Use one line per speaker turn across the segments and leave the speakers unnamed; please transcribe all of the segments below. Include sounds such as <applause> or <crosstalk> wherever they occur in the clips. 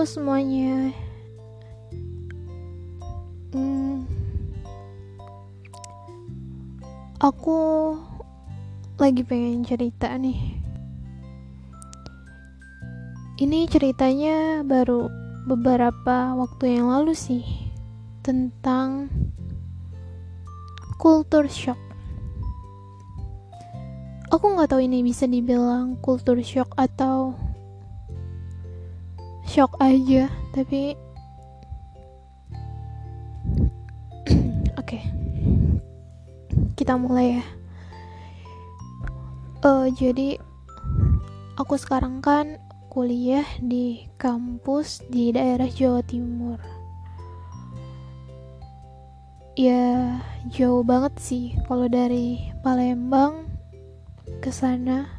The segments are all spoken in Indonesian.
Semuanya. Hmm, aku lagi pengen cerita nih. Ini ceritanya baru beberapa waktu yang lalu sih tentang culture shock. Aku nggak tahu ini bisa dibilang culture shock atau shock aja, tapi <clears throat> oke, kita mulai ya. Uh, jadi aku sekarang kan kuliah di kampus di daerah Jawa Timur. Ya jauh banget sih kalau dari Palembang ke sana.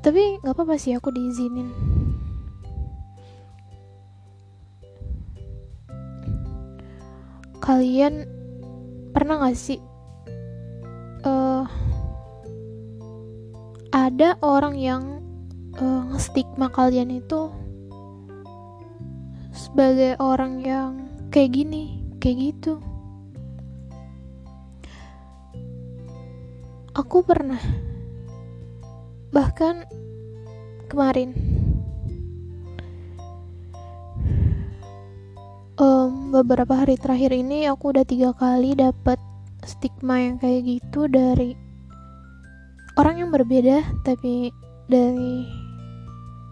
Tapi nggak apa-apa sih aku diizinin. Kalian pernah gak sih uh, ada orang yang uh, ngestigma kalian itu sebagai orang yang kayak gini, kayak gitu? aku pernah bahkan kemarin um, beberapa hari terakhir ini aku udah tiga kali dapat stigma yang kayak gitu dari orang yang berbeda tapi dari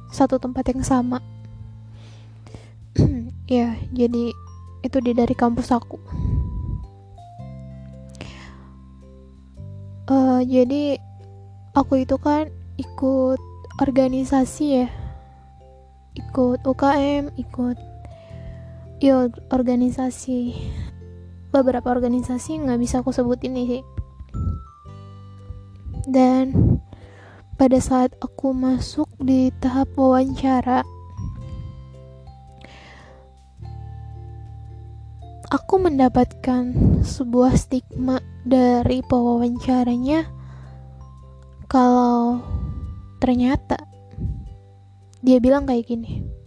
satu tempat yang sama. <clears throat> Ya jadi itu di dari kampus aku. Uh, jadi aku itu kan ikut organisasi ya. Ikut UKM ikut ya organisasi. Beberapa organisasi nggak bisa aku sebut ini sih. Dan pada saat aku masuk di tahap wawancara aku mendapatkan sebuah stigma dari pewawancaranya kalau ternyata dia bilang kayak gini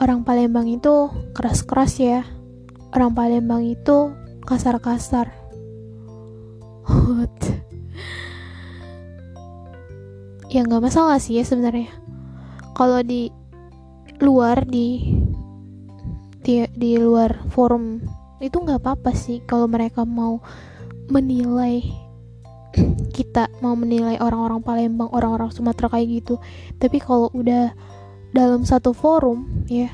orang Palembang itu keras-keras ya. Orang Palembang itu kasar-kasar. What? ya nggak masalah sih ya sebenarnya. Kalau di luar di di di luar forum itu nggak apa-apa sih kalau mereka mau menilai kita mau menilai orang-orang Palembang orang-orang Sumatera kayak gitu. Tapi kalau udah dalam satu forum ya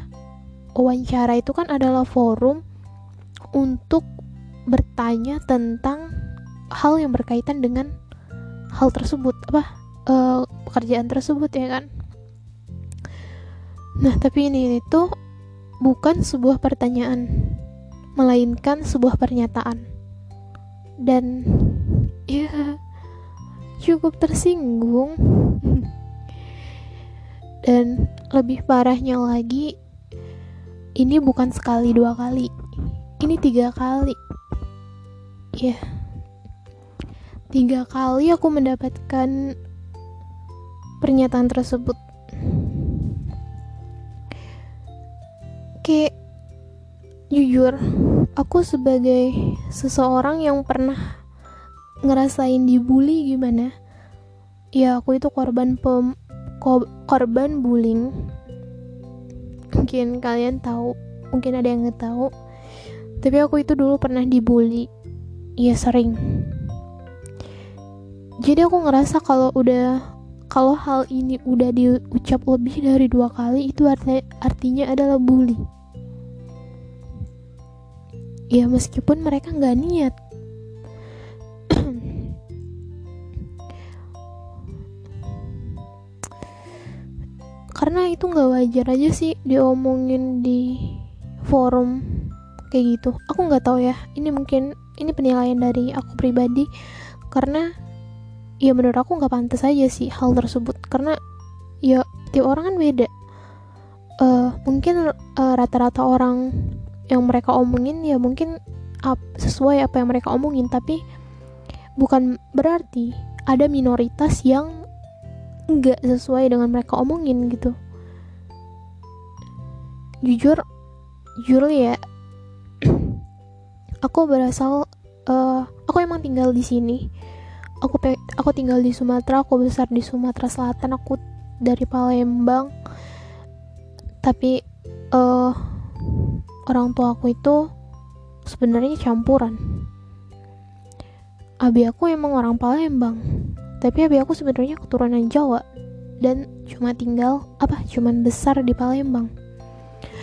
wawancara itu kan adalah forum untuk bertanya tentang hal yang berkaitan dengan hal tersebut apa uh, pekerjaan tersebut ya kan nah tapi ini itu bukan sebuah pertanyaan, melainkan sebuah pernyataan. Dan ya cukup tersinggung. Dan lebih parahnya lagi, ini bukan sekali dua kali, ini tiga kali. Ya, tiga kali aku mendapatkan pernyataan tersebut. Kayak jujur aku sebagai seseorang yang pernah ngerasain dibully gimana ya aku itu korban pem korban bullying. Mungkin kalian tahu mungkin ada yang nggak tahu. Tapi aku itu dulu pernah dibully. Ya sering. Jadi aku ngerasa kalau udah kalau hal ini udah diucap lebih dari dua kali itu arti, artinya adalah bully. Ya meskipun mereka nggak niat karena itu nggak wajar aja sih diomongin di forum kayak gitu. Aku nggak tahu ya ini mungkin ini penilaian dari aku pribadi. Karena ya menurut aku nggak pantas aja sih hal tersebut. Karena ya tiap orang kan beda. Uh, mungkin eh, rata-rata uh, orang yang mereka omongin ya mungkin up, sesuai apa yang mereka omongin. Tapi bukan berarti ada minoritas yang nggak sesuai dengan mereka omongin gitu. Jujur jujur ya. Aku berasal uh, aku emang tinggal di sini. Aku aku tinggal di Sumatera aku besar di Sumatera Selatan aku dari Palembang. Tapi uh, orang tua aku itu sebenarnya campuran. Abi aku emang orang Palembang tapi abi aku sebenarnya keturunan Jawa. Dan cuma tinggal apa cuman besar di Palembang.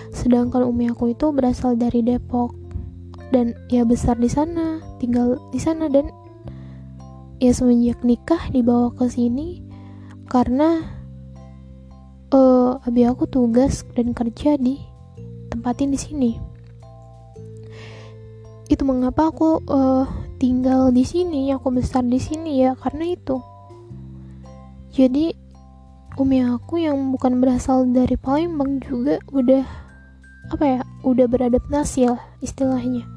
Sedangkan umi aku itu berasal dari Depok. Dan ya besar di sana tinggal di sana. Dan ya semenjak nikah dibawa ke sini karena uh, abi aku tugas dan kerja di tempatin di sini. Itu mengapa aku uh, tinggal di sini aku besar di sini ya karena itu. Jadi umi aku yang bukan berasal dari Palembang juga udah apa ya udah beradaptasi lah istilahnya.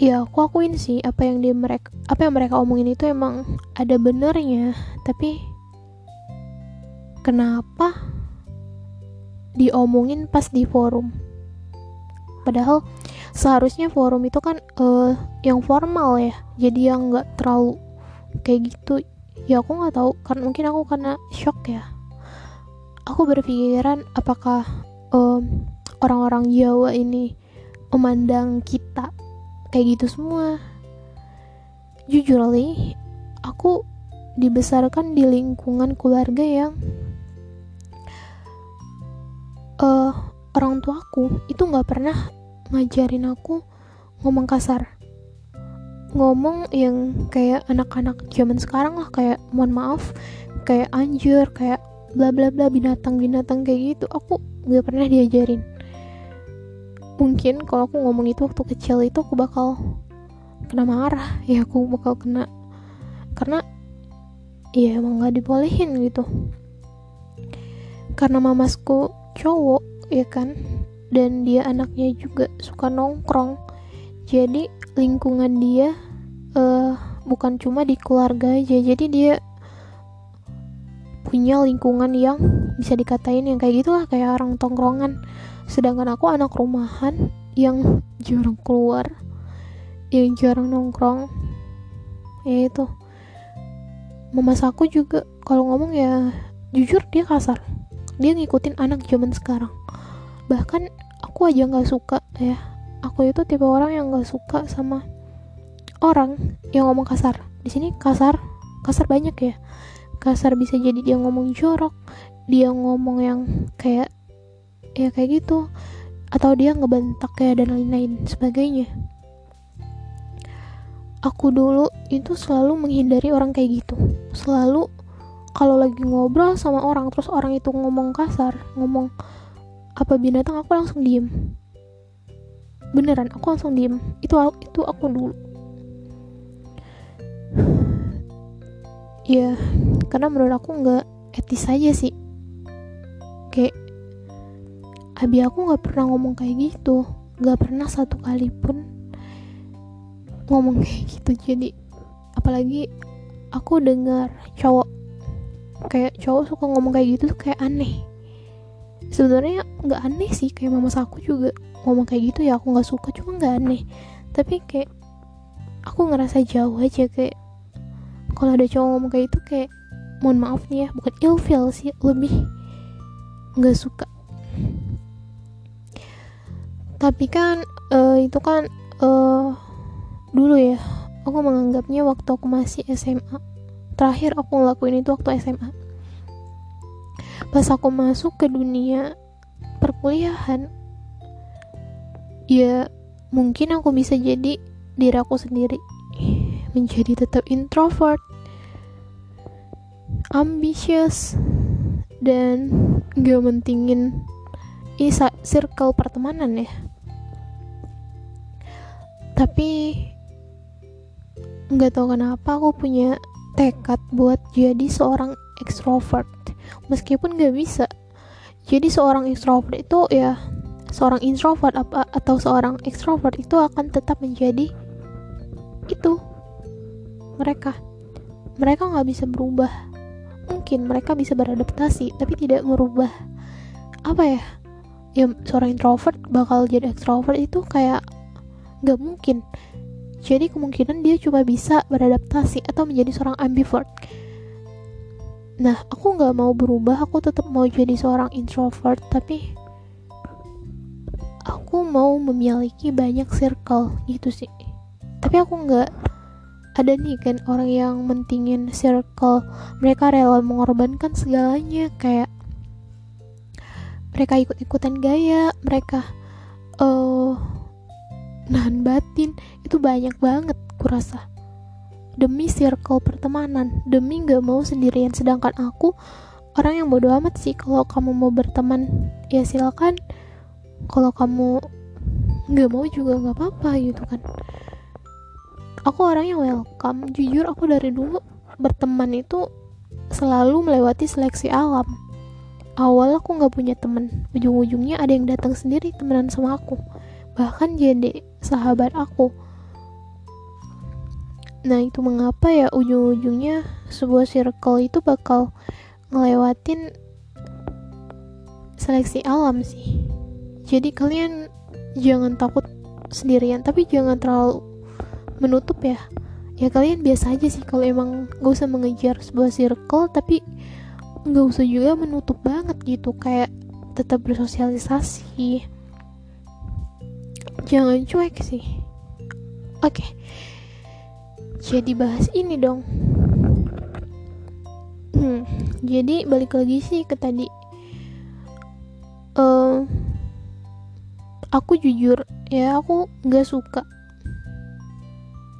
Ya aku akuin sih apa yang dia mereka apa yang mereka omongin itu emang ada benernya. Tapi kenapa diomongin pas di forum? Padahal seharusnya forum itu kan uh, yang formal ya. Jadi yang nggak terlalu kayak gitu. Ya aku nggak tahu kan mungkin aku karena shock ya. Aku berpikiran apakah um, orang-orang Jawa ini memandang kita kayak gitu semua. Jujur li aku dibesarkan di lingkungan keluarga yang uh, orang tuaku itu nggak pernah ngajarin aku ngomong kasar. Ngomong yang kayak anak-anak zaman sekarang lah kayak mohon maaf kayak anjir kayak bla bla bla binatang binatang kayak gitu. Aku nggak pernah diajarin. Mungkin kalau aku ngomong itu waktu kecil itu aku bakal kena marah. <laughs> Ya aku bakal kena. Karena ya emang nggak dibolehin gitu. Karena mamasku cowok ya kan dan dia anaknya juga suka nongkrong. Jadi lingkungan dia uh, bukan cuma di keluarga aja. Jadi dia punya lingkungan yang bisa dikatain yang kayak gitulah kayak orang tongkrongan. Sedangkan aku anak rumahan yang jarang keluar yang jarang nongkrong. Ya itu. Mama aku juga kalau ngomong ya jujur dia kasar. Dia ngikutin anak zaman sekarang bahkan aku aja nggak suka ya. Aku itu tipe orang yang nggak suka sama orang yang ngomong kasar. Di sini kasar kasar banyak ya. Kasar bisa jadi dia ngomong jorok dia ngomong yang kayak ya kayak gitu. Atau dia ngebentak kayak dan lain-lain sebagainya. Aku dulu itu selalu menghindari orang kayak gitu. Selalu kalau lagi ngobrol sama orang terus orang itu ngomong kasar ngomong apa binatang aku langsung diem. Beneran aku langsung diem. Itu itu aku dulu. Ya karena menurut aku nggak etis aja sih. Kayak abi aku nggak pernah ngomong kayak gitu. Nggak pernah satu kali pun ngomong <laughs> kayak gitu. Jadi apalagi aku dengar cowok kayak cowok suka ngomong kayak gitu tuh kayak aneh sebenarnya nggak aneh sih kayak mama aku juga ngomong kayak gitu ya aku nggak suka cuma nggak aneh. Tapi kayak aku ngerasa jauh aja kayak kalau ada cowok ngomong kayak itu kayak mohon maaf nih ya bukan ilfeel sih lebih nggak suka. Tapi kan uh, itu kan uh, dulu ya aku menganggapnya waktu aku masih SMA terakhir aku ngelakuin itu waktu SMA pas aku masuk ke dunia perkuliahan ya mungkin aku bisa jadi diri aku sendiri menjadi tetap introvert ambisius dan gak mentingin isa circle pertemanan ya. Tapi nggak tahu kenapa aku punya tekad buat jadi seorang ekstrovert meskipun gak bisa. Jadi seorang ekstrovert itu ya seorang introvert apa atau seorang ekstrovert itu akan tetap menjadi itu mereka. Mereka nggak bisa berubah. Mungkin mereka bisa beradaptasi tapi tidak merubah apa ya ya seorang introvert bakal jadi extrovert itu kayak nggak mungkin. Jadi kemungkinan dia cuma bisa beradaptasi atau menjadi seorang ambivert nah aku nggak mau berubah. Aku tetap mau jadi seorang introvert tapi aku mau memiliki banyak circle gitu sih. Tapi aku nggak ada nih kan orang yang mentingin circle. Mereka rela mengorbankan segalanya kayak mereka ikut-ikutan gaya mereka uh, nahan batin. Itu banyak banget kurasa demi circle pertemanan demi gak mau sendirian. Sedangkan aku orang yang bodoh amat sih kalau kamu mau berteman. Ya silakan. Kalau kamu nggak mau juga nggak apa-apa gitu kan. Aku orang yang welcome. Jujur aku dari dulu berteman itu selalu melewati seleksi alam. Awal aku nggak punya temen ujung-ujungnya ada yang datang sendiri temenan sama aku. Bahkan jadi sahabat aku nah itu mengapa ya ujung-ujungnya sebuah circle itu bakal ngelewatin seleksi alam sih? Jadi kalian jangan takut sendirian tapi jangan terlalu menutup ya. Ya kalian biasa aja sih kalau emang gak usah mengejar sebuah circle tapi nggak usah juga menutup banget gitu kayak tetap bersosialisasi. Jangan cuek sih. Oke jadi bahas ini dong. Hmm, jadi balik lagi sih ke tadi. Uh, aku jujur ya aku nggak suka.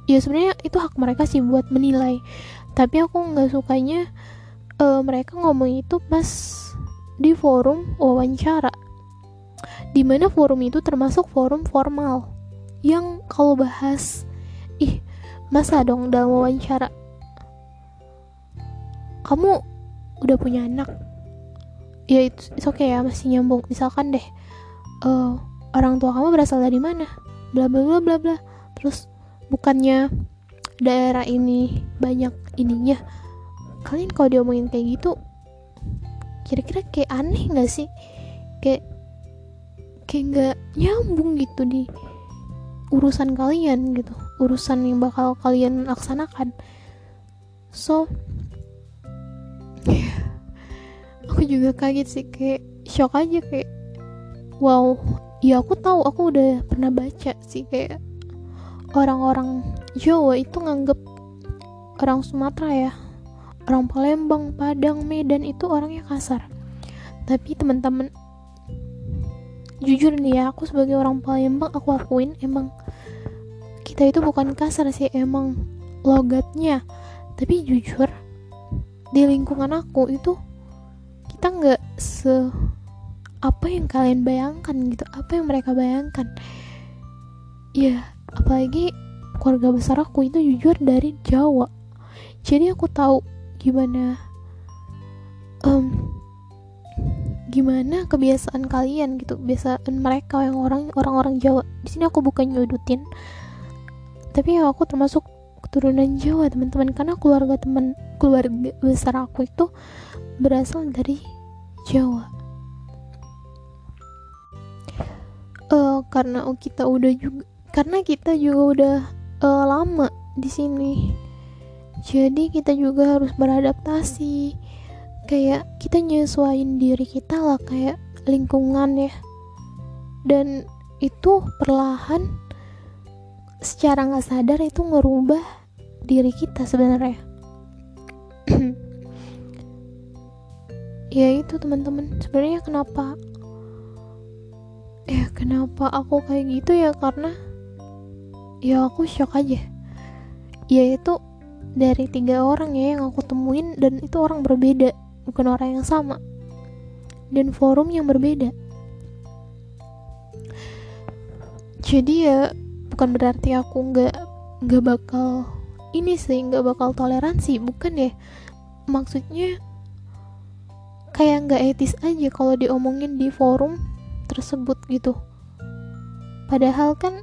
Ya sebenarnya itu hak mereka sih buat menilai. Tapi aku nggak sukanya uh, mereka ngomong itu pas di forum wawancara. Di mana forum itu termasuk forum formal yang kalau bahas ih masa dong dalam wawancara? Kamu udah punya anak? Ya itu oke okay ya masih nyambung. Misalkan deh uh, orang tua kamu berasal dari mana? Bla bla bla bla bla. Terus bukannya daerah ini banyak ininya? Kalian kalau diomongin kayak gitu kira-kira kayak aneh gak sih? Kayak kayak nggak nyambung gitu di urusan kalian gitu urusan yang bakal kalian laksanakan so <laughs> aku juga kaget sih kayak shock aja kayak wow ya aku tahu aku udah pernah baca sih kayak orang-orang Jawa itu nganggep orang Sumatera ya orang Palembang, Padang, Medan itu orangnya kasar. Tapi teman-teman jujur nih ya, aku sebagai orang Palembang aku akuin emang kita itu bukan kasar sih, emang logatnya. Tapi jujur di lingkungan aku itu kita nggak se apa yang kalian bayangkan gitu, apa yang mereka bayangkan. Ya, apalagi keluarga besar aku itu jujur dari Jawa. Jadi aku tahu gimana um, gimana kebiasaan kalian gitu kebiasaan mereka yang orang orang-orang Jawa di sini aku bukan nyudutin tapi ya aku termasuk keturunan Jawa teman-teman. Karena keluarga teman keluarga besar aku itu berasal dari Jawa. Uh, karena kita udah juga karena kita juga udah uh, lama di sini. Jadi kita juga harus beradaptasi. Kayak kita nyesuaiin diri kita lah kayak lingkungan ya. Dan itu perlahan secara nggak sadar itu ngerubah diri kita sebenarnya. Ya itu teman-teman. Sebenarnya kenapa ya kenapa aku kayak gitu ya? Karena ya aku shock aja. Ya itu dari tiga orang ya yang aku temuin dan itu orang berbeda bukan orang yang sama. Dan forum yang berbeda. Jadi ya bukan berarti aku nggak nggak bakal ini sih nggak bakal toleransi bukan ya. Maksudnya kayak nggak etis aja kalau diomongin di forum tersebut gitu. Padahal kan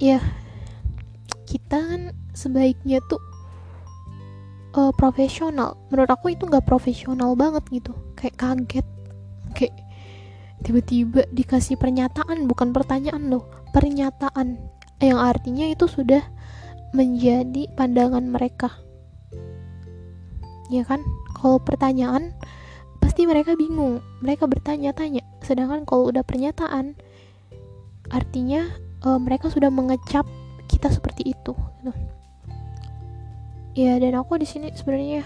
ya kita kan sebaiknya tuh uh, profesional. Menurut aku itu nggak profesional banget gitu. Kayak kaget kayak tiba-tiba dikasih pernyataan bukan pertanyaan loh pernyataan yang artinya itu sudah menjadi pandangan mereka. Ya kan? Kalau pertanyaan pasti mereka bingung. Mereka bertanya-tanya. Sedangkan kalau udah pernyataan artinya uh, mereka sudah mengecap kita seperti itu gitu. ya dan aku di sini sebenarnya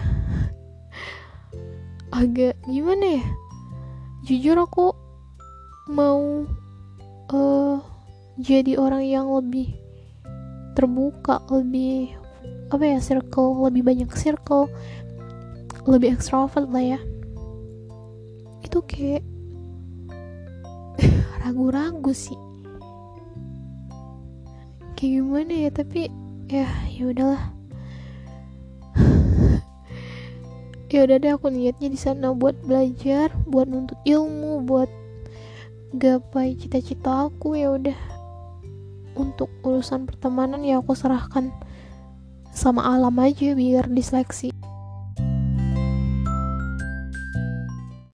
<laughs> agak gimana ya? Jujur aku mau uh, jadi orang yang lebih terbuka lebih apa ya circle lebih banyak circle lebih extrovert lah ya. Itu kayak <laughs> ragu-ragu sih. Kayak gimana ya tapi ya ya udahlah. <laughs> Ya udah deh aku niatnya di sana buat belajar buat nuntut ilmu buat gapai cita-cita aku ya udah untuk urusan pertemanan ya aku serahkan sama alam aja biar diseleksi